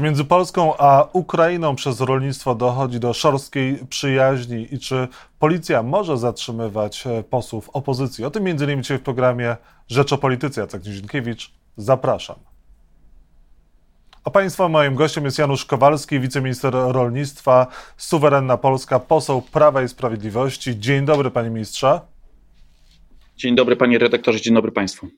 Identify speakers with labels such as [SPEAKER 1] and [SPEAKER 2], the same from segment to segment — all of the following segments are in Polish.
[SPEAKER 1] Czy między Polską a Ukrainą przez rolnictwo dochodzi do szorstkiej przyjaźni i czy policja może zatrzymywać e, posłów opozycji? O tym między innymi dzisiaj w programie Rzecz o Polityce. Jacek Nizinkiewicz, zapraszam. A Państwa moim gościem jest Janusz Kowalski, wiceminister rolnictwa, suwerenna Polska, poseł Prawa i Sprawiedliwości. Dzień dobry, panie ministrze.
[SPEAKER 2] Dzień dobry, panie redaktorze, dzień dobry państwu.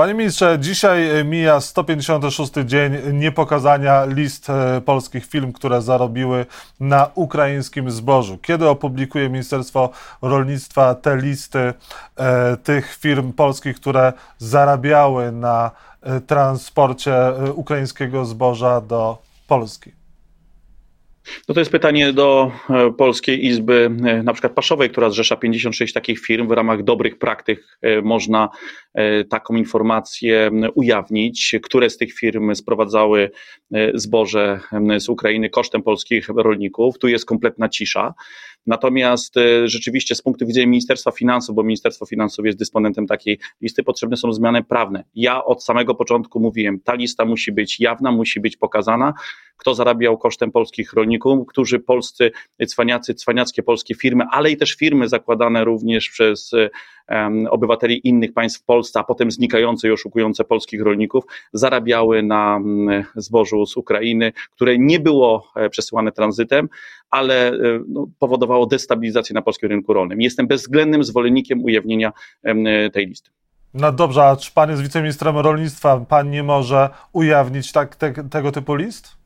[SPEAKER 1] Panie ministrze, dzisiaj mija 156 dzień niepokazania list e, polskich firm, które zarobiły na ukraińskim zbożu. Kiedy opublikuje Ministerstwo Rolnictwa te listy e, tych firm polskich, które zarabiały na e, transporcie e, ukraińskiego zboża do Polski?
[SPEAKER 2] No to jest pytanie do e, Polskiej Izby, e, na przykład Paszowej, która zrzesza 56 takich firm. W ramach dobrych praktyk e, można taką informację ujawnić, które z tych firm sprowadzały zboże z Ukrainy kosztem polskich rolników. Tu jest kompletna cisza. Natomiast rzeczywiście z punktu widzenia Ministerstwa Finansów, bo Ministerstwo Finansów jest dysponentem takiej listy, potrzebne są zmiany prawne. Ja od samego początku mówiłem, ta lista musi być jawna, musi być pokazana, kto zarabiał kosztem polskich rolników, którzy polscy cwaniacy, cwaniackie polskie firmy, ale i też firmy zakładane również przez obywateli innych państw w Polsce, a potem znikające i oszukujące polskich rolników, zarabiały na um, zbożu z Ukrainy, które nie było e, przesyłane tranzytem, ale e, no, powodowało destabilizację na polskim rynku rolnym. Jestem bezwzględnym zwolennikiem ujawnienia tej listy.
[SPEAKER 1] No dobrze, a czy pan jest wiceministrem rolnictwa, pan nie może ujawnić tak, te, tego typu list?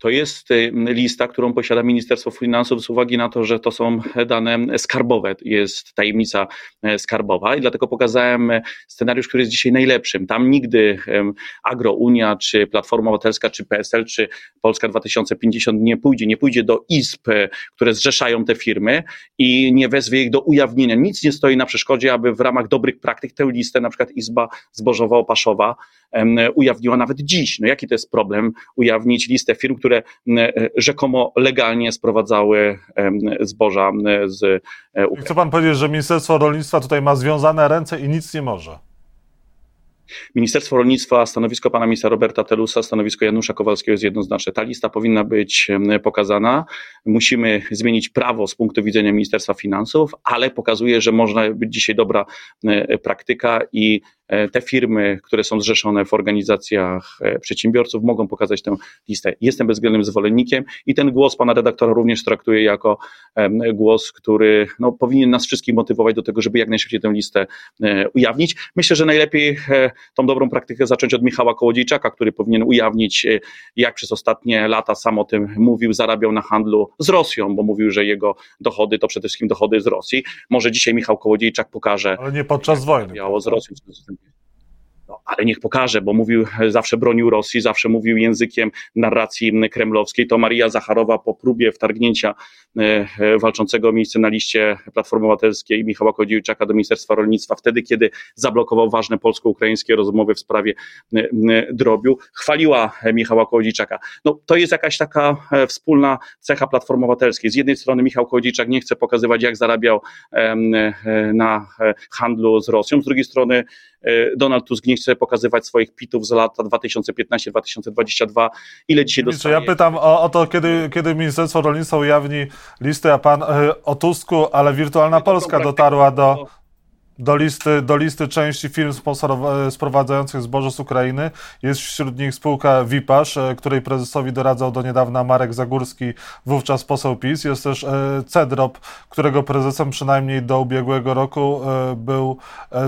[SPEAKER 2] To jest y, lista, którą posiada Ministerstwo Finansów z uwagi na to, że to są dane skarbowe, jest tajemnica e, skarbowa i dlatego pokazałem e, scenariusz, który jest dzisiaj najlepszym. Tam nigdy Agrounia, czy Platforma Obywatelska, czy PSL, czy Polska 2050 nie pójdzie, nie pójdzie do izb, e, które zrzeszają te firmy i nie wezwie ich do ujawnienia. Nic nie stoi na przeszkodzie, aby w ramach dobrych praktyk tę listę, na przykład Izba Zbożowo-Opaszowa ujawniła nawet dziś. No jaki to jest problem ujawnić listę firm, które rzekomo legalnie sprowadzały zboża z
[SPEAKER 1] e, Ukrainy. Chce pan powiedzieć, że Ministerstwo Rolnictwa tutaj ma związane ręce i nic nie może?
[SPEAKER 2] Ministerstwo Rolnictwa, stanowisko pana ministra Roberta Telusa, stanowisko Janusza Kowalskiego jest jednoznaczne. Ta lista powinna być pokazana. Musimy zmienić prawo z punktu widzenia Ministerstwa Finansów, ale pokazuje, że można być dzisiaj dobra praktyka i E, te firmy, które są zrzeszone w organizacjach e, przedsiębiorców, mogą pokazać tę listę. Jestem bezwzględnym zwolennikiem i ten głos pana redaktora również traktuję jako głos, który no, powinien nas wszystkich motywować do tego, żeby jak najszybciej tę listę e, ujawnić. Myślę, że najlepiej tą dobrą praktykę zacząć od Michała Kołodziejczaka, który powinien ujawnić, jak przez ostatnie lata sam o tym mówił, zarabiał na handlu z Rosją, bo mówił, że jego dochody to przede wszystkim dochody z Rosji. Może dzisiaj Michał Kołodziejczak pokaże.
[SPEAKER 1] Ale nie podczas wojny.
[SPEAKER 2] Z Rosją, no, ale niech pokaże, bo mówił, zawsze bronił Rosji, zawsze mówił językiem narracji kremlowskiej. To Maria Zacharowa po próbie wtargnięcia e, e, walczącego o miejsce na liście Platformy Obywatelskiej Michała Kołodziejczaka do Ministerstwa Rolnictwa, wtedy, kiedy zablokował ważne polsko-ukraińskie rozmowy w sprawie e, drobiu, chwaliła Michała Kołodziejczaka. No, to jest jakaś taka wspólna cecha Platformy Obywatelskiej. Z jednej strony Michał Kołodziejczak nie chce pokazywać, jak zarabiał na handlu z Rosją, z drugiej strony Donald Tusk nie chce pokazywać swoich pitów z lata 2015-2022. Ile dzisiaj dostaje?
[SPEAKER 1] Ja pytam o, o, to, kiedy, kiedy Ministerstwo Rolnictwa ujawni listę, a pan y, o Tusku, ale Wirtualna Polska dotarła do do listy, do listy części firm sprowadzających zboże z Ukrainy. Jest wśród nich spółka Wipasz, e, której prezesowi doradzał do niedawna Marek Zagórski, wówczas poseł PiS. Jest też e, Cedrop, którego prezesem przynajmniej do ubiegłego roku e, był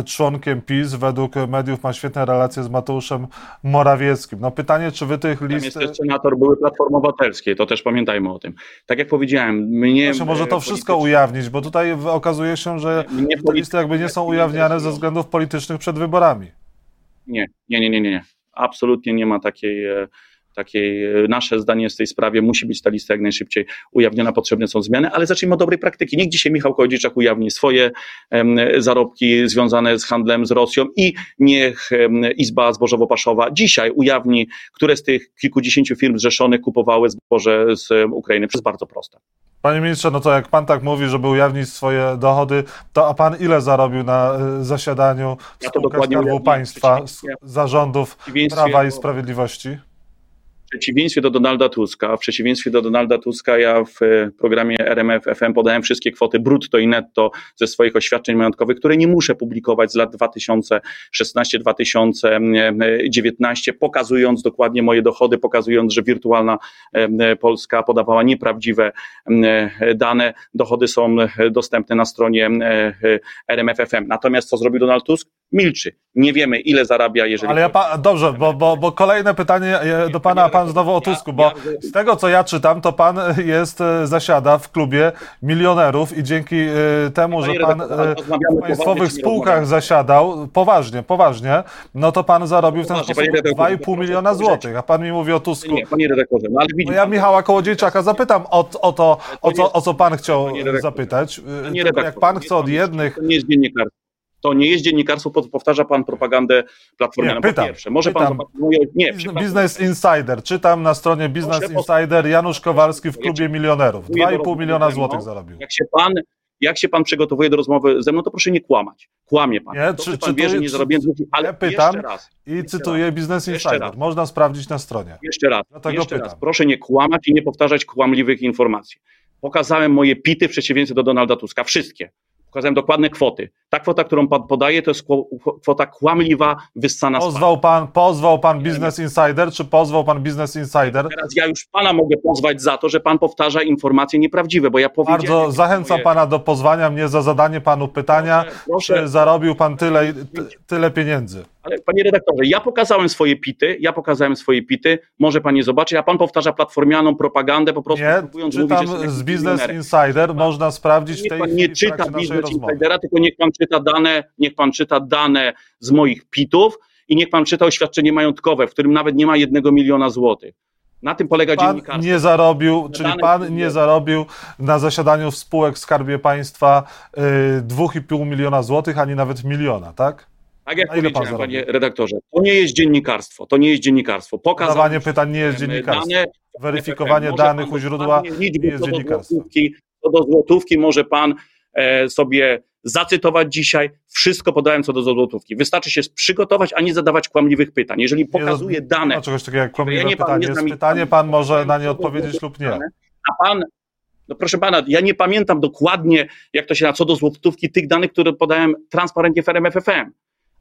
[SPEAKER 1] członkiem PiS. Według mediów ma świetne relacje z Mateuszem Morawieckim. No pytanie, czy wy tych list...
[SPEAKER 2] Jest też senator były Platformy Obywatelskiej, to też pamiętajmy o tym. Tak jak powiedziałem, mnie...
[SPEAKER 1] Właśnie, może to wszystko ujawnić, bo tutaj okazuje się, że te listy jakby nie są ujawniane ze względów politycznych przed wyborami.
[SPEAKER 2] Nie, nie, nie, nie, nie. Absolutnie nie ma takiej e, takiej, e, nasze zdanie w tej sprawie, musi być ta lista jak najszybciej ujawniona, potrzebne są zmiany, ale zacznijmy od dobrej praktyki. Niech dzisiaj Michał Kołodziejczak ujawni swoje um, zarobki związane z handlem z Rosją i niech um, Izba Zbożowo-Paszowa dzisiaj ujawni, które z tych kilkudziesięciu firm zrzeszonych kupowały zboże z Ukrainy. To jest bardzo proste.
[SPEAKER 1] Panie ministrze, no to jak pan tak mówi, żeby ujawnić swoje dochody, to a pan ile zarobił na y, zasiadaniu ja Skarbu Państwa, zarządów Prawa i Sprawiedliwości?
[SPEAKER 2] Przeciwieństwie do Donalda Tuska, w przeciwieństwie do Donalda Tuska, ja w e, programie RMF FM podałem wszystkie kwoty brutto i netto ze swoich oświadczeń majątkowych, które nie muszę publikować z lat 2016-2019, pokazując dokładnie moje dochody, pokazując, że wirtualna Polska podawała nieprawdziwe dane. Dochody są dostępne na stronie RMF FM. Natomiast co zrobił Donald Tusk? Milczy. Nie wiemy, ile zarabia, jeżeli.
[SPEAKER 1] Ale ja pa, dobrze, bo, bo, bo kolejne pytanie e, do pana, a pan znowu o Tusku, bo z tego co ja czytam, to pan jest, e, zasiada w klubie milionerów i dzięki e, temu, że pan w państwowych spółkach zasiadał, poważnie, poważnie, no to pan zarobił w ten sposób 2,5 miliona złotych, a pan mi mówi o Tusku.
[SPEAKER 2] Nie, panie redaktorze, no ale widzi
[SPEAKER 1] no ja Michała Kołodziejczaka zapytam o, o to, o co, o co pan chciał zapytać. Jak pan chce od jednych...
[SPEAKER 2] To nie jest dziennikarstwo to nie jest dziennikarstwo, powtarza pan propagandę platformianą. Nie, pytam, pierwsze, może pytam. pan
[SPEAKER 1] Nie, Business Insider, czytam na stronie Business Proszę Insider, Janusz Kowalski w klubie milionerów. 2,5 miliona złotych zarobił.
[SPEAKER 2] Jak się pan jak się pan przygotowuje do rozmowy ze mną, to proszę nie kłamać. Kłamie pan. Nie, czy, pan wie, że nie zarobiłem ale
[SPEAKER 1] ja pytam raz, i cytuję raz, Business Insider. Można sprawdzić na stronie.
[SPEAKER 2] Jeszcze raz. Dlatego jeszcze pytam. raz. Proszę nie kłamać i nie powtarzać kłamliwych informacji. Pokazałem moje pity w przeciwieństwie do Donalda Tuska. Wszystkie pokazałem dokładne kwoty. Ta kwota, którą pan podaje, to jest kwota kłamliwa, wyssana
[SPEAKER 1] pozwał pan, pozwał pan Business Insider, czy pozwał pan Business Insider?
[SPEAKER 2] Teraz ja już pana mogę pozwać za to, że pan powtarza informacje nieprawdziwe, bo ja powiedziałem...
[SPEAKER 1] Bardzo zachęcam moje... pana do pozwania mnie za zadanie panu pytania, proszę, proszę, czy zarobił pan tyle, tyle pieniędzy.
[SPEAKER 2] Ale panie redaktorze, ja pokazałem swoje pity, ja pokazałem swoje pity, może pan nie zobaczy, a pan powtarza platformianą propagandę, po prostu
[SPEAKER 1] nie, próbując czytam mówić, z Business Insider, można sprawdzić
[SPEAKER 2] w tej pan nie czyta Business Insidera, tylko niech pan czyta dane, niech pan czyta dane z moich pitów i niech pan czyta oświadczenie majątkowe, w którym nawet nie ma jednego miliona złotych. Na tym polega
[SPEAKER 1] pan
[SPEAKER 2] dziennikarstwo.
[SPEAKER 1] nie zarobił, czyli pan nie zarobił na zasiadaniu w spółek Skarbie Państwa yy, 2,5 miliona złotych, ani nawet miliona, tak?
[SPEAKER 2] Tak jak powiedziałem, panie redaktorze, to nie jest dziennikarstwo, to nie jest dziennikarstwo.
[SPEAKER 1] Pokazanie Zadawanie pytań nie jest dziennikarstwo. Dane, Weryfikowanie danych u źródła nie jest dziennikarstwem.
[SPEAKER 2] Co do złotówki może pan e, sobie zacytować dzisiaj. Wszystko podałem co do złotówki. Wystarczy się przygotować, a nie zadawać kłamliwych pytań. Jeżeli pokazuje nie, dane...
[SPEAKER 1] Ma czegoś takiego jak kłamliwe pytanie. Jest pytanie, pan może na nie odpowiedzieć lub nie.
[SPEAKER 2] A pan no proszę pana, ja nie pamiętam dokładnie, jak to się na co do złotówki, tych danych, które podałem transparentnie w RMFFM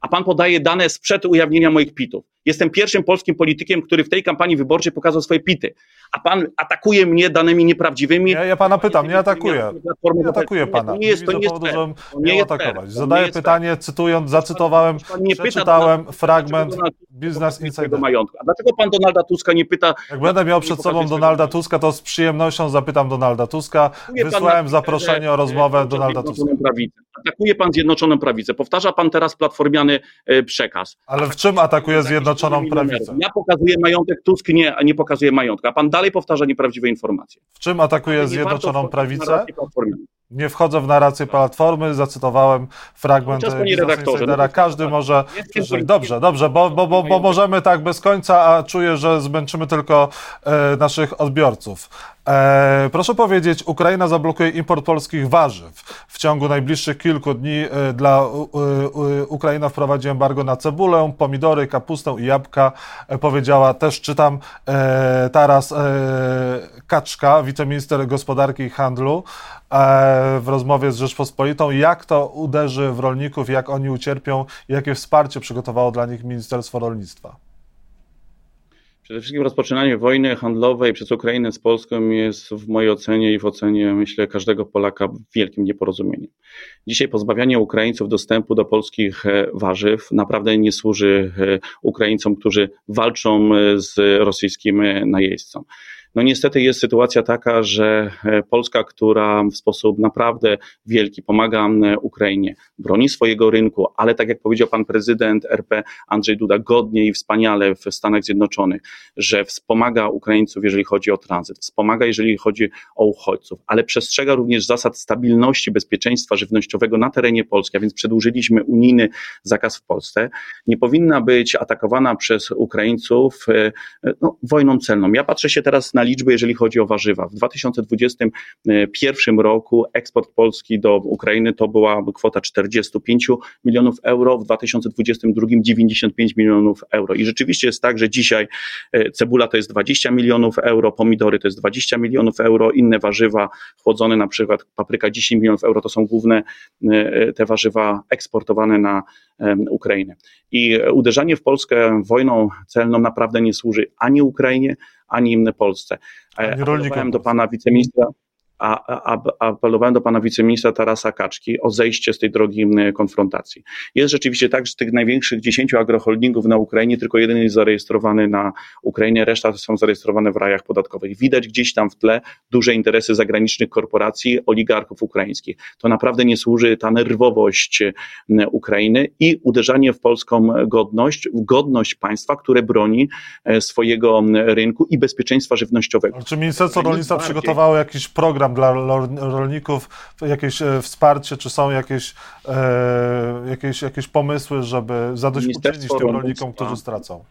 [SPEAKER 2] a pan podaje dane sprzed ujawnienia moich pitów. Jestem pierwszym polskim politykiem, który w tej kampanii wyborczej pokazał swoje pity. A pan atakuje mnie danymi nieprawdziwymi.
[SPEAKER 1] Ja, ja pana pytam, nie atakuję. Nie atakuję pana. Nie jest, to nie jest powodu, nie jest atakować. Zadaję pytanie, cytując, zacytowałem, nie przeczytałem pyta, fragment Business Insider.
[SPEAKER 2] Majątku. A dlaczego pan Donalda Tuska nie pyta...
[SPEAKER 1] Jak będę miał przed sobą Donalda Tuska, to z przyjemnością zapytam Donalda Tuska. Wysłałem zaproszenie o rozmowę Donalda Tuska.
[SPEAKER 2] Atakuje pan Zjednoczoną Prawicę. Powtarza pan teraz platformiany e, przekaz.
[SPEAKER 1] Ale w czym atakuje Zjednoczoną Prawicę?
[SPEAKER 2] Ja pokazuję majątek, Tusk nie, nie pokazuje majątka. A pan dalej powtarza nieprawdziwe informacje.
[SPEAKER 1] W czym atakuje Zjednoczoną Prawicę? Nie wchodzę w narrację Platformy, zacytowałem fragment Insidera. Każdy może... Dobrze, dobrze, bo, bo, bo, bo możemy tak bez końca, a czuję, że zmęczymy tylko e, naszych odbiorców. E, proszę powiedzieć, Ukraina zablokuje import polskich warzyw. W ciągu najbliższych kilku dni e, dla e, Ukraina wprowadzi embargo na cebulę, pomidory, kapustę i jabłka. E, powiedziała też, czytam, e, teraz e, Kaczka, wiceminister gospodarki i handlu w rozmowie z Rzeczpospolitą, jak to uderzy w rolników, jak oni ucierpią, jakie wsparcie przygotowało dla nich Ministerstwo Rolnictwa.
[SPEAKER 2] Przede wszystkim rozpoczynanie wojny handlowej przez Ukrainę z Polską jest w mojej ocenie i w ocenie, myślę, każdego Polaka wielkim nieporozumieniem. Dzisiaj pozbawianie Ukraińców dostępu do polskich e, warzyw naprawdę nie służy e, Ukraińcom, którzy walczą e, z rosyjskim najeźdźcą. No niestety jest sytuacja taka, że e, Polska, która w sposób naprawdę wielki pomaga Ukrainie, broni swojego rynku, ale tak jak powiedział pan prezydent RP Andrzej Duda, godnie i wspaniale w Stanach Zjednoczonych, że wspomaga Ukraińców, jeżeli chodzi o tranzyt, wspomaga, jeżeli chodzi o uchodźców, ale przestrzega również zasad stabilności, bezpieczeństwa żywnościowego na terenie Polski, a więc przedłużyliśmy unijny zakaz w Polsce, nie powinna być atakowana przez Ukraińców e, no, wojną celną. Ja patrzę się teraz na na liczby, jeżeli chodzi o warzywa. W 2021 roku eksport Polski do Ukrainy to była kwota 45 milionów euro, w 2022 95 milionów euro. I rzeczywiście jest tak, że dzisiaj e, cebula to jest 20 milionów euro, pomidory to jest 20 milionów euro, inne warzywa chłodzone, na przykład papryka 10 milionów euro, to są główne e, te warzywa eksportowane na Ukrainę. I uderzanie w Polskę wojną celną naprawdę nie służy ani Ukrainie, ani Polsce.
[SPEAKER 1] Ani rolnikom.
[SPEAKER 2] do pana wiceministra a, a, apelowałem do pana wiceministra Tarasa Kaczki o zejście z tej drogi konfrontacji. Jest rzeczywiście tak, że z tych największych 10 agroholdingów na Ukrainie tylko jeden jest zarejestrowany na Ukrainie, reszta są zarejestrowane w rajach podatkowych. Widać gdzieś tam w tle duże interesy zagranicznych korporacji, oligarchów ukraińskich. To naprawdę nie służy ta nerwowość Ukrainy i uderzanie w polską godność, w godność państwa, które broni e, swojego rynku i bezpieczeństwa żywnościowego.
[SPEAKER 1] Czy Ministerstwo Rolnictwa przygotowało jakiś program dla rolników jakieś e, wsparcie, czy są jakieś, e, jakieś, jakieś pomysły, żeby zadośćuczynić tym rolnikom, którzy stracą?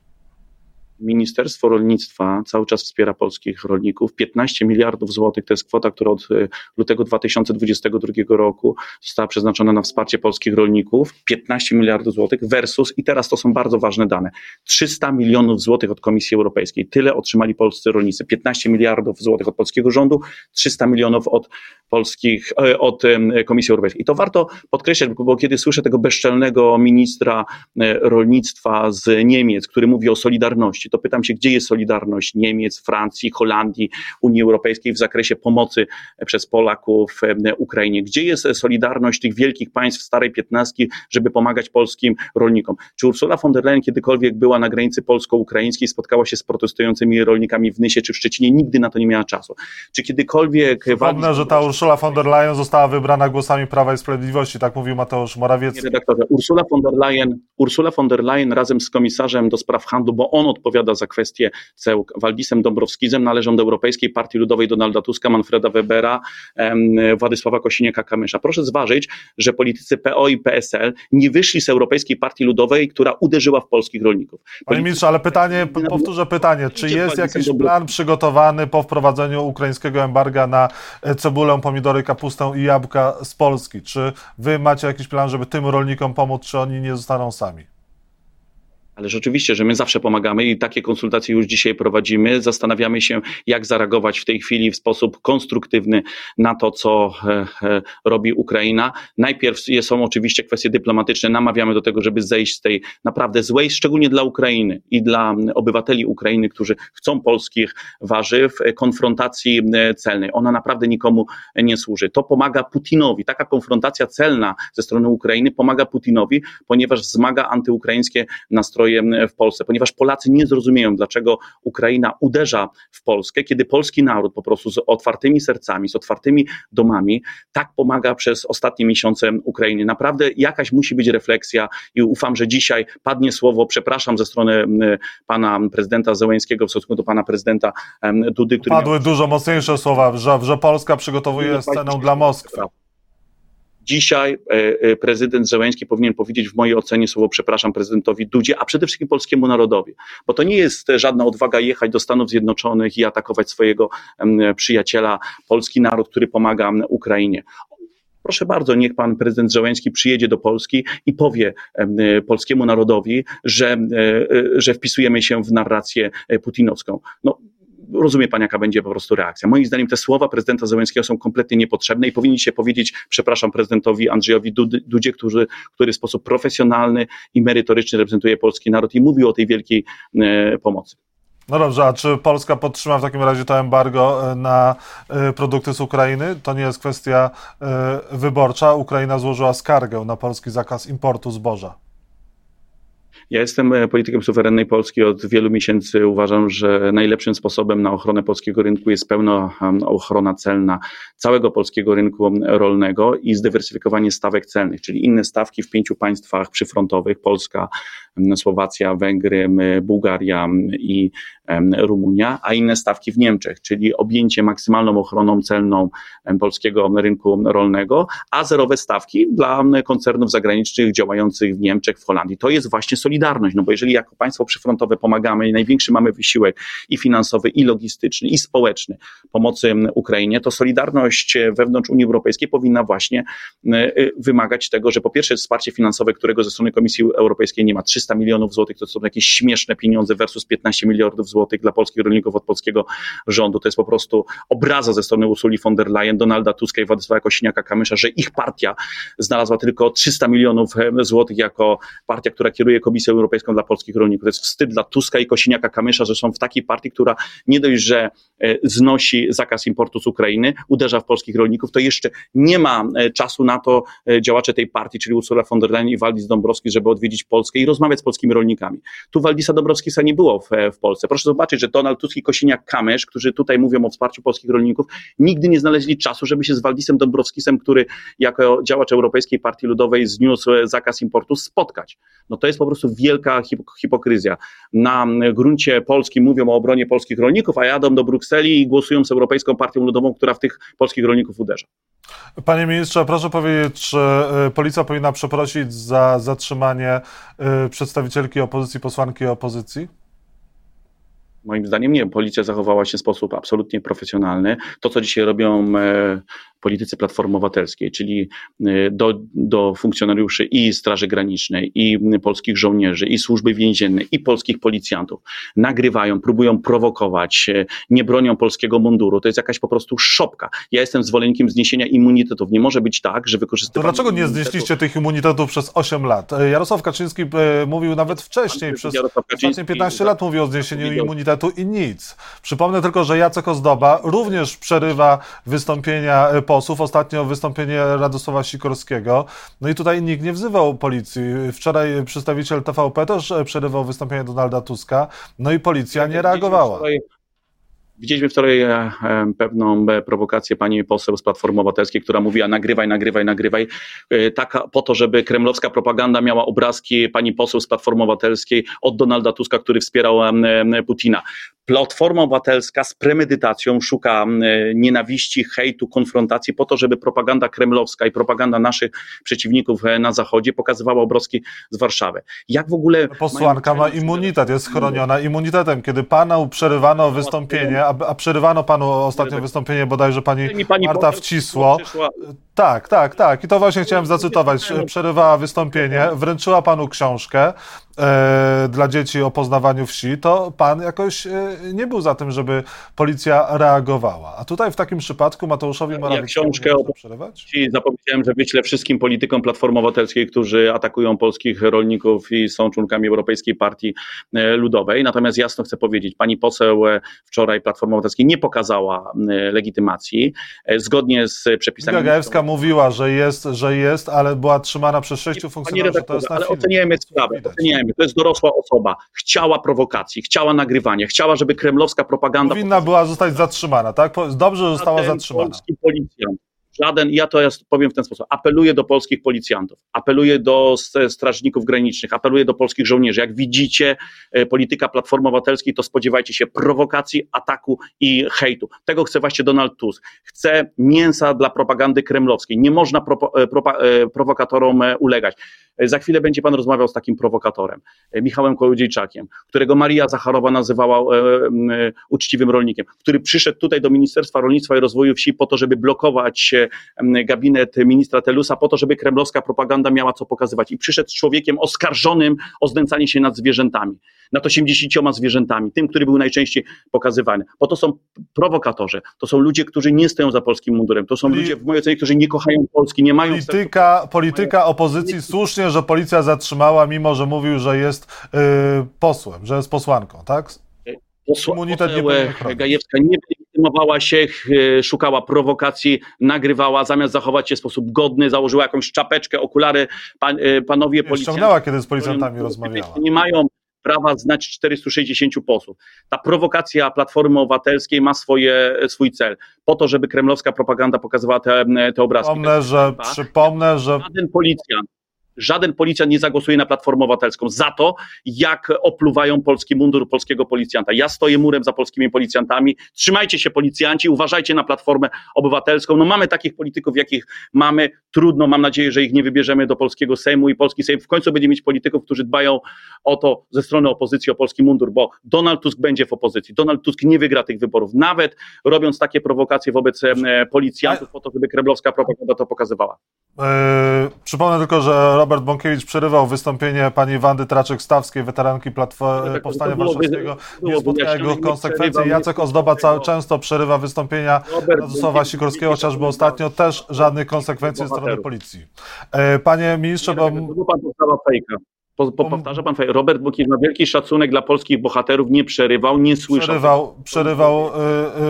[SPEAKER 2] Ministerstwo Rolnictwa cały czas wspiera polskich rolników. 15 miliardów złotych to jest kwota, która od e, lutego 2022 roku została przeznaczona na wsparcie polskich rolników. 15 miliardów złotych versus, i teraz to są bardzo ważne dane, 300 milionów złotych od Komisji Europejskiej. Tyle otrzymali polscy rolnicy. 15 miliardów złotych od polskiego rządu, 300 milionów od polskich, e, od Komisji Europejskiej. I to warto podkreślać, bo kiedy słyszę tego bezczelnego ministra e, rolnictwa z Niemiec, który mówi o solidarności, to pytam się, gdzie jest solidarność Niemiec, Francji, Holandii, Unii Europejskiej w zakresie pomocy przez Polaków Ukrainie? Gdzie jest solidarność tych wielkich państw starej piętnastki, żeby pomagać polskim rolnikom? Czy Ursula von der Leyen kiedykolwiek była na granicy polsko-ukraińskiej, spotkała się z protestującymi rolnikami w Nysie czy w Szczecinie? Nigdy na to nie miała czasu. Czy kiedykolwiek...
[SPEAKER 1] Przypomnę, że ta Ursula von der Leyen została wybrana głosami Prawa i Sprawiedliwości, tak mówił Mateusz Morawiecki.
[SPEAKER 2] Redaktorze, Ursula von der Leyen, Ursula von der Leyen razem z komisarzem do spraw handlu, bo on odpowiada odpowiada za kwestie ceł Waldisem Dąbrowskizem, należą do Europejskiej Partii Ludowej Donalda Tuska, Manfreda Webera, Władysława Kosiniaka-Kamysza. Proszę zważyć, że politycy PO i PSL nie wyszli z Europejskiej Partii Ludowej, która uderzyła w polskich rolników.
[SPEAKER 1] Politycy... Panie ministrze, ale pytanie, powtórzę pytanie, czy jest jakiś plan przygotowany po wprowadzeniu ukraińskiego embarga na e, cebulę, pomidory, kapustę i jabłka z Polski? Czy wy macie jakiś plan, żeby tym rolnikom pomóc, czy oni nie zostaną sami?
[SPEAKER 2] Ale rzeczywiście, że my zawsze pomagamy i takie konsultacje już dzisiaj prowadzimy. Zastanawiamy się, jak zareagować w tej chwili w sposób konstruktywny na to, co e, e, robi Ukraina. Najpierw są oczywiście kwestie dyplomatyczne. Namawiamy do tego, żeby zejść z tej naprawdę złej, szczególnie dla Ukrainy i dla obywateli Ukrainy, którzy chcą polskich warzyw, e, konfrontacji celnej. Ona naprawdę nikomu nie służy. To pomaga Putinowi. Taka konfrontacja celna ze strony Ukrainy pomaga Putinowi, ponieważ wzmaga antyukraińskie nastroje w Polsce, ponieważ Polacy nie zrozumieją, dlaczego Ukraina uderza w Polskę, kiedy polski naród po prostu z otwartymi sercami, z otwartymi domami tak pomaga przez ostatnie miesiące Ukrainie. Naprawdę jakaś musi być refleksja i ufam, że dzisiaj padnie słowo, przepraszam, ze strony pana prezydenta Zełęńskiego w stosunku do pana prezydenta Dudy.
[SPEAKER 1] Który Padły miał... dużo mocniejsze słowa, że, że Polska przygotowuje scenę dla Moskwy.
[SPEAKER 2] Dzisiaj e, e, prezydent Zełęński powinien powiedzieć w mojej ocenie słowo przepraszam prezydentowi Dudzie, a przede wszystkim polskiemu narodowi, bo to nie jest żadna odwaga jechać do Stanów Zjednoczonych i atakować swojego przyjaciela, polski naród, który pomaga Ukrainie. Proszę bardzo, niech pan prezydent Zełęński przyjedzie do Polski i powie e, polskiemu narodowi, że, że wpisujemy się w narrację putinowską. No, rozumie pan, jaka będzie po prostu reakcja. Moim zdaniem te słowa prezydenta Zełenskiego są kompletnie niepotrzebne i powinni się powiedzieć, przepraszam, prezydentowi Andrzejowi Dudzie, który, który w sposób profesjonalny i merytoryczny reprezentuje polski naród i mówił o tej wielkiej e, pomocy.
[SPEAKER 1] No dobrze, a czy Polska podtrzyma w takim razie to embargo e, na e, produkty z Ukrainy? To nie jest kwestia wyborcza. Ukraina złożyła skargę na polski zakaz importu zboża.
[SPEAKER 2] Ja jestem e, politykiem suwerennej Polski od wielu miesięcy. Uważam, że najlepszym sposobem na ochronę polskiego rynku jest pełna ochrona celna całego polskiego rynku rolnego i zdywersyfikowanie stawek celnych, czyli inne stawki w pięciu państwach przyfrontowych Polska, Słowacja, Węgry, Bułgaria i Rumunia, a inne stawki w Niemczech, czyli objęcie maksymalną ochroną celną polskiego rynku rolnego, a zerowe stawki dla koncernów zagranicznych działających w Niemczech, w Holandii. To jest właśnie solidarność solidarność, no bo jeżeli jako państwo przyfrontowe pomagamy i największy mamy wysiłek i finansowy, i logistyczny, i społeczny pomocy Ukrainie, to solidarność wewnątrz Unii Europejskiej powinna właśnie wymagać tego, że po pierwsze wsparcie finansowe, którego ze strony Komisji Europejskiej nie ma, 300 milionów złotych, to są jakieś śmieszne pieniądze versus 15 miliardów złotych dla polskich rolników od polskiego rządu. To jest po prostu obraza ze strony Ursuli von der Leyen, Donalda Tuska i Władysława Kosiniaka-Kamysza, że ich partia znalazła tylko 300 milionów złotych jako partia, która kieruje Komisją Europejską dla polskich rolników. To jest wstyd dla Tuska i Kosiniaka-Kamysza, że są w takiej partii, która nie dość, że znosi zakaz importu z Ukrainy, uderza w polskich rolników, to jeszcze nie ma e, czasu na to e, działacze tej partii, czyli Ursula von der Leyen i Waldis Dąbrowski, żeby odwiedzić Polskę i rozmawiać z polskimi rolnikami. Tu Waldisa Dąbrowskisa nie było w, w Polsce. Proszę zobaczyć, że Donald Tusk i Kosiniak-Kamysz, którzy tutaj mówią o wsparciu polskich rolników, nigdy nie znaleźli czasu, żeby się z Waldisem Dąbrowskisem, który jako działacz Europejskiej Partii Ludowej zniósł zakaz importu, spotkać. No to jest po prostu wielka hipokryzja. Na gruncie polskim mówią o obronie polskich rolników, a jadą do Brukseli i głosują z Europejską Partią Ludową, która w tych polskich rolników uderza.
[SPEAKER 1] Panie ministrze, proszę powiedzieć, czy e, policja powinna przeprosić za zatrzymanie e, przedstawicielki opozycji, posłanki opozycji?
[SPEAKER 2] Moim zdaniem nie. Policja zachowała się w sposób absolutnie profesjonalny. To, co dzisiaj robią e, polityce Platformy Obywatelskiej, czyli y, do, do funkcjonariuszy i Straży Granicznej, i polskich żołnierzy, i służby więziennej, i polskich policjantów. Nagrywają, próbują prowokować, y, nie bronią polskiego munduru. To jest jakaś po prostu szopka. Ja jestem zwolennikiem zniesienia immunitetów. Nie może być tak, że wykorzystywanie...
[SPEAKER 1] To dlaczego nie znieśliście tych immunitetów przez 8 lat? E, Jarosław Kaczyński e, mówił nawet wcześniej, przez ostatnie 15 lat mówił o zniesieniu immunitetu i nic. Przypomnę tylko, że Jacek Ozdoba również przerywa wystąpienia e, posłów, ostatnio wystąpienie Radosława Sikorskiego. No i tutaj nikt nie wzywał policji. Wczoraj przedstawiciel TVP też przerywał wystąpienie Donalda Tuska, no i policja nie reagowała.
[SPEAKER 2] Widzieliśmy wczoraj e, e, pewną e, prowokację pani poseł z Platformy Obywatelskiej, która mówiła nagrywaj, nagrywaj, nagrywaj, taka po to, żeby kremlowska propaganda miała obrazki pani poseł z Platformy Obywatelskiej od Donalda Tuska, który wspierał Putina. Platforma Obywatelska z premedytacją szuka nienawiści, hejtu, konfrontacji po to, żeby propaganda kremlowska i propaganda naszych przeciwników na Zachodzie pokazywała obrazki z Warszawy. Jak w ogóle...
[SPEAKER 1] Posłanka ma immunitet, jest chroniona immunitetem. Kiedy panu przerywano wystąpienie, a, a przerywano panu ostatnio wystąpienie bodajże pani, pani Marta Wcisło. Tak, tak, tak. I to właśnie chciałem zacytować. Przerywała wystąpienie, wręczyła panu książkę e, dla dzieci o poznawaniu wsi, to pan jakoś e, nie był za tym, żeby policja reagowała. A tutaj w takim przypadku Mateuszowi Morawieckiemu
[SPEAKER 2] ja książkę o przerywać? Zapowiedziałem, że wyślę wszystkim politykom Platformy Obywatelskiej, którzy atakują polskich rolników i są członkami Europejskiej Partii e, Ludowej. Natomiast jasno chcę powiedzieć, pani poseł wczoraj Platformy Obywatelskiej nie pokazała legitymacji. Zgodnie z przepisami...
[SPEAKER 1] Gagajewska mówiła, że jest, że jest, ale była trzymana przez sześciu funkcjonariuszy. To jest
[SPEAKER 2] na ale oceniajmy sprawę, oceniajmy. To jest dorosła osoba. Chciała prowokacji, chciała nagrywania, chciała, żeby kremlowska propaganda...
[SPEAKER 1] Powinna była zostać zatrzymana, tak? Dobrze, że została zatrzymana.
[SPEAKER 2] Polski policjant żaden, ja to powiem w ten sposób, apeluję do polskich policjantów, apeluję do strażników granicznych, apeluję do polskich żołnierzy. Jak widzicie e, polityka Platformy Obywatelskiej, to spodziewajcie się prowokacji, ataku i hejtu. Tego chce właśnie Donald Tusk. Chce mięsa dla propagandy kremlowskiej. Nie można pro, e, e, prowokatorom ulegać. Za chwilę będzie pan rozmawiał z takim prowokatorem, Michałem Kołodziejczakiem, którego Maria Zacharowa nazywała uczciwym rolnikiem, który przyszedł tutaj do Ministerstwa Rolnictwa i Rozwoju Wsi po to, żeby blokować gabinet ministra Telusa po to, żeby kremlowska propaganda miała co pokazywać. I przyszedł z człowiekiem oskarżonym o znęcanie się nad zwierzętami, nad 80 zwierzętami, tym, który był najczęściej pokazywany. Bo to są prowokatorzy, to są ludzie, którzy nie stoją za polskim mundurem, to są ludzie, w mojej ocenie, którzy nie kochają Polski, nie mają...
[SPEAKER 1] Polityka, polityka opozycji słusznie, że policja zatrzymała, mimo że mówił, że jest yy, posłem, że jest posłanką, tak?
[SPEAKER 2] Posła, Immunitet nie Gajewska nie legitymowała się, szukała prowokacji, nagrywała, zamiast zachować się w sposób godny, założyła jakąś czapeczkę, okulary, pan, e, panowie policjanci.
[SPEAKER 1] Ściągnęła, kiedy z policjantami rozmawiała.
[SPEAKER 2] Nie mają prawa znać 460 posłów. Ta prowokacja Platformy Obywatelskiej ma swoje, swój cel. Po to, żeby kremlowska propaganda pokazywała te, te obrazki.
[SPEAKER 1] Przypomnę, że, przypomnę, że...
[SPEAKER 2] Żaden policjant żaden policjant nie zagłosuje na Platformę Obywatelską za to, jak opluwają polski mundur polskiego policjanta. Ja stoję murem za polskimi policjantami. Trzymajcie się policjanci, uważajcie na Platformę Obywatelską. No mamy takich polityków, jakich mamy. Trudno, mam nadzieję, że ich nie wybierzemy do polskiego Sejmu i polski Sejm w końcu będzie mieć polityków, którzy dbają o to ze strony opozycji, o polski mundur, bo Donald Tusk będzie w opozycji. Donald Tusk nie wygra tych wyborów, nawet robiąc takie prowokacje wobec policjantów po to, żeby kremlowska propaganda to pokazywała.
[SPEAKER 1] Yy, przypomnę tylko, że Robert Bąkiewicz przerywał wystąpienie pani Wandy Traczyk-Stawskiej, weteranki Platformy tak, Powstania Warszawskiego. Nie spotkał jego konsekwencji. Jacek Ozdoba cały, często przerywa wystąpienia Radosława Sikorskiego, chociażby ostatnio też żadnych konsekwencji ze strony policji. Yy, panie ministrze, bo...
[SPEAKER 2] Pan fejka. Po, po, powtarza pan, Robert Bukiewicz ma wielki szacunek dla polskich bohaterów, nie przerywał, nie słyszał.
[SPEAKER 1] Przerywał, przerywał y,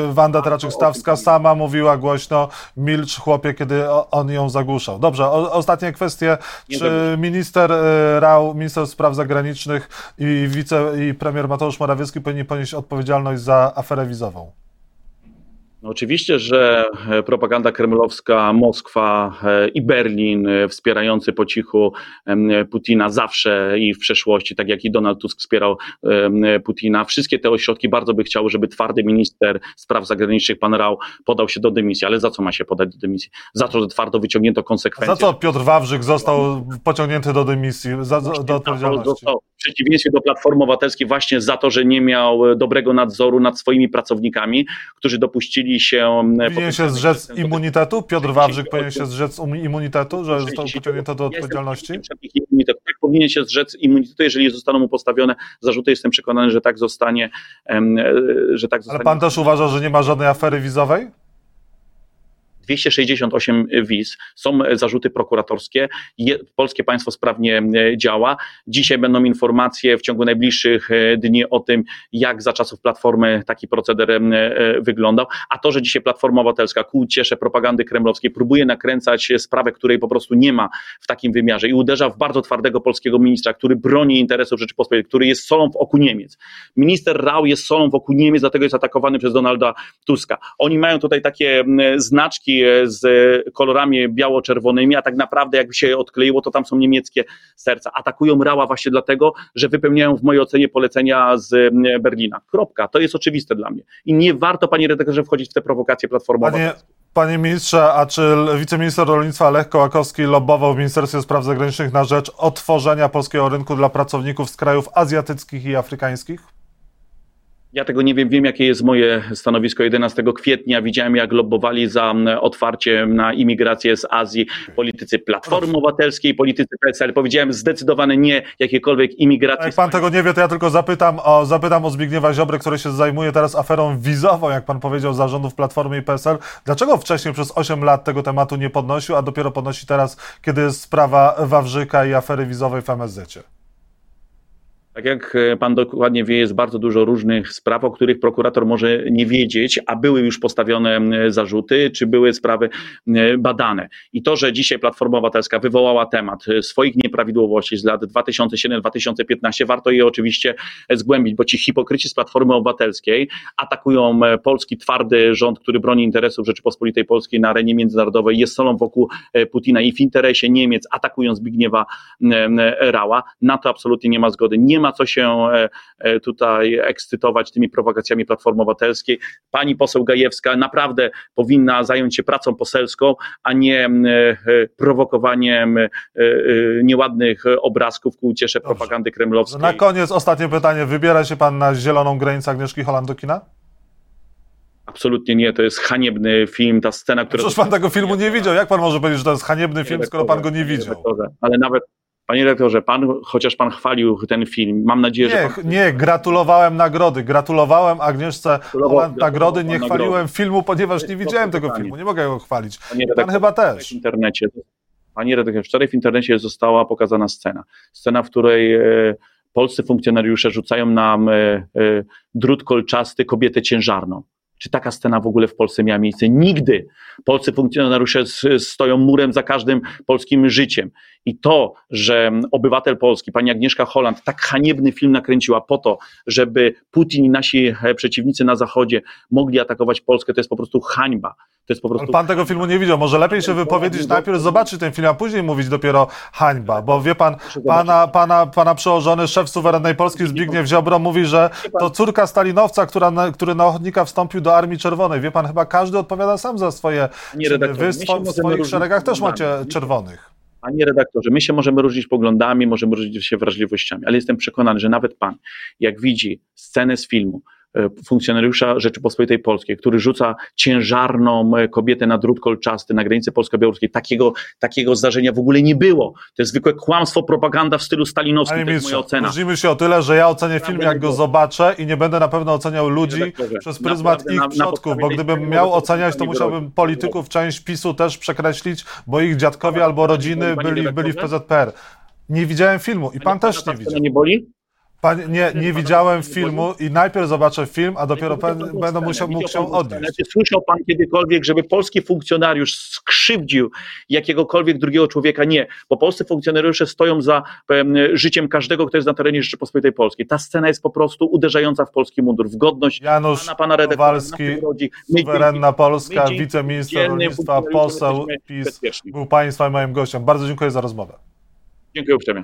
[SPEAKER 1] y, Wanda Traczyk-Stawska, sama mówiła głośno, milcz chłopie, kiedy on ją zagłuszał. Dobrze, o, ostatnie kwestie. Czy minister y, Rał, minister spraw zagranicznych i wice i premier Mateusz Morawiecki powinni ponieść odpowiedzialność za aferę wizową?
[SPEAKER 2] No oczywiście, że e, propaganda kremlowska, Moskwa e, i Berlin e, wspierający po cichu Putina zawsze i w przeszłości, tak jak i Donald Tusk wspierał Putina, wszystkie te ośrodki bardzo by chciały, żeby twardy minister spraw zagranicznych, pan Rał, podał się do dymisji. Ale za co ma się podać do dymisji? Za to, że twardo wyciągnięto konsekwencje.
[SPEAKER 1] Za co Piotr Wawrzyk został pociągnięty do dymisji, za, do odpowiedzialności? Został,
[SPEAKER 2] przeciwieństwie do Platformy Obywatelskiej właśnie za to, że nie miał dobrego nadzoru nad swoimi pracownikami, którzy dopuścili się...
[SPEAKER 1] Powinien się zrzec immunitetu? Piotr Wawrzyk powinien się zrzec immunitetu, że został pociągnięty do odpowiedzialności?
[SPEAKER 2] Tak, powinien się zrzec immunitetu, jeżeli zostaną mu postawione zarzuty. Jestem przekonany, że tak zostanie. E, że tak zostanie.
[SPEAKER 1] Ale pan też uważa, że nie ma żadnej afery wizowej?
[SPEAKER 2] 268 wiz, są zarzuty prokuratorskie, polskie państwo sprawnie e, działa. Dzisiaj będą informacje w ciągu najbliższych e, dni o tym, jak za czasów Platformy taki proceder e, wyglądał, a to, że dzisiaj Platforma Obywatelska ku ciesze propagandy kremlowskiej próbuje nakręcać sprawę, której po prostu nie ma w takim wymiarze i uderza w bardzo twardego polskiego ministra, który broni interesów Rzeczypospolitej, który jest solą w oku Niemiec. Minister Rau jest solą w oku Niemiec, dlatego jest atakowany przez Donalda Tuska. Oni mają tutaj takie znaczki z kolorami biało-czerwonymi, a tak naprawdę jakby się odkleiło, to tam są niemieckie serca. Atakują Rała właśnie dlatego, że wypełniają w mojej ocenie polecenia z Berlina. Kropka. To jest oczywiste dla mnie. I nie warto, panie redaktorze, wchodzić w te prowokacje platformowe.
[SPEAKER 1] Panie, panie ministrze, a czy wiceminister rolnictwa Lech Kołakowski lobbował w Ministerstwie Spraw Zagranicznych na rzecz otworzenia polskiego rynku dla pracowników z krajów azjatyckich i afrykańskich?
[SPEAKER 2] Ja tego nie wiem, wiem jakie jest moje stanowisko 11 kwietnia. Widziałem jak lobbowali za otwarciem na imigrację z Azji politycy Platformy Obywatelskiej, politycy PSL. Powiedziałem zdecydowane nie jakiejkolwiek imigracji.
[SPEAKER 1] Jak pan tego nie wie, to ja tylko zapytam o, zapytam o Zbigniewa Ziobrę, który się zajmuje teraz aferą wizową, jak pan powiedział, zarządów Platformy i PSL. Dlaczego wcześniej przez 8 lat tego tematu nie podnosił, a dopiero podnosi teraz, kiedy jest sprawa Wawrzyka i afery wizowej w MSZ?
[SPEAKER 2] Tak jak e, pan dokładnie wie, jest bardzo dużo różnych spraw, o których prokurator może nie wiedzieć, a były już postawione zarzuty, czy były sprawy badane. I to, że dzisiaj Platforma Obywatelska wywołała temat e, swoich nieprawidłowości z lat 2007-2015, warto je oczywiście zgłębić, bo ci hipokryci z Platformy Obywatelskiej atakują e, polski twardy rząd, który broni interesów Rzeczypospolitej Polskiej na arenie międzynarodowej, jest solą wokół Putina i w interesie Niemiec atakują Zbigniewa Rała. Na to absolutnie nie ma zgody. Nie ma co się e, e, tutaj ekscytować tymi prowokacjami Platformy Obywatelskiej. Pani poseł Gajewska naprawdę powinna zająć się pracą poselską, a nie e, prowokowaniem nieładnych obrazków ku uciesze propagandy kremlowskiej.
[SPEAKER 1] Na koniec ostatnie pytanie. Wybiera się pan na zieloną granicę Agnieszki Hollandukina?
[SPEAKER 2] Absolutnie nie, to jest haniebny film, ta scena, która...
[SPEAKER 1] Przecież pan tego filmu nie widział. Jak pan może powiedzieć, że to jest haniebny film, skoro pan go nie widział?
[SPEAKER 2] Ale nawet, Panie rektorze, pan, chociaż pan chwalił ten film, mam nadzieję,
[SPEAKER 1] nie,
[SPEAKER 2] że.
[SPEAKER 1] Pan... Nie, gratulowałem nagrody. Gratulowałem Agnieszce Holland nagrody. Nie chwaliłem nagrody. filmu, ponieważ nie widziałem tego pytanie. filmu. Nie mogę go chwalić. Panie pan chyba też.
[SPEAKER 2] W internecie, panie redaktorze, wczoraj w internecie została pokazana scena. Scena, w której e, polscy funkcjonariusze rzucają nam e, e, drut kolczasty kobietę ciężarną. Czy taka scena w ogóle w Polsce miała miejsce? Nigdy. Polscy funkcjonariusze stoją murem za każdym polskim życiem. I to, że obywatel Polski, pani Agnieszka Holland, tak haniebny film nakręciła po to, żeby Putin i nasi przeciwnicy na Zachodzie mogli atakować Polskę, to jest po prostu hańba. To jest po prostu...
[SPEAKER 1] pan tego filmu nie widział. Może lepiej się wypowiedzieć, najpierw zobaczyć ten film, a później mówić dopiero hańba, bo wie pan, pana, pana, pana przełożony szef suwerennej Polski Zbigniew Ziobro mówi, że to córka Stalinowca, która na, który na ochotnika wstąpił do Armii Czerwonej. Wie pan, chyba każdy odpowiada sam za swoje
[SPEAKER 2] redaktorze,
[SPEAKER 1] Wy
[SPEAKER 2] my
[SPEAKER 1] w swo- swoich szeregach też macie czerwonych.
[SPEAKER 2] Panie redaktorze, my się możemy różnić poglądami, możemy różnić się wrażliwościami, ale jestem przekonany, że nawet pan, jak widzi scenę z filmu funkcjonariusza Rzeczypospolitej Polskiej, który rzuca ciężarną e, kobietę na drut kolczasty na granicy polsko-białoruskiej, takiego, takiego zdarzenia w ogóle nie było. To jest zwykłe kłamstwo, propaganda w stylu stalinowskim,
[SPEAKER 1] Panie
[SPEAKER 2] to jest moja ocena.
[SPEAKER 1] różnimy się o tyle, że ja ocenię film, jak go zobaczę i nie będę na pewno oceniał ludzi przez pryzmat ich przodków, bo gdybym miał oceniać, to musiałbym polityków, część PiSu też przekreślić, bo ich dziadkowie albo rodziny byli, byli w? PZPR. Nie widziałem filmu i pan też nie widział.
[SPEAKER 2] nie boli?
[SPEAKER 1] Pan, nie, nie widziałem filmu i najpierw zobaczę film, a dopiero będę musiał, mógł się odnieść.
[SPEAKER 2] Czy słyszał pan kiedykolwiek, żeby polski funkcjonariusz skrzywdził jakiegokolwiek drugiego człowieka? Nie, bo polscy funkcjonariusze stoją za em, życiem każdego, kto jest na terenie Rzeczypospolitej Polskiej. Ta scena jest po prostu uderzająca w polski mundur, w godność
[SPEAKER 1] Janusz
[SPEAKER 2] pana, pana redaktora. My
[SPEAKER 1] suwerenna Polska,
[SPEAKER 2] my
[SPEAKER 1] wiceminister rolnictwa, poseł PiS, był państwa i moim gościem. Bardzo dziękuję za rozmowę.
[SPEAKER 2] Dziękuję uprzejmie.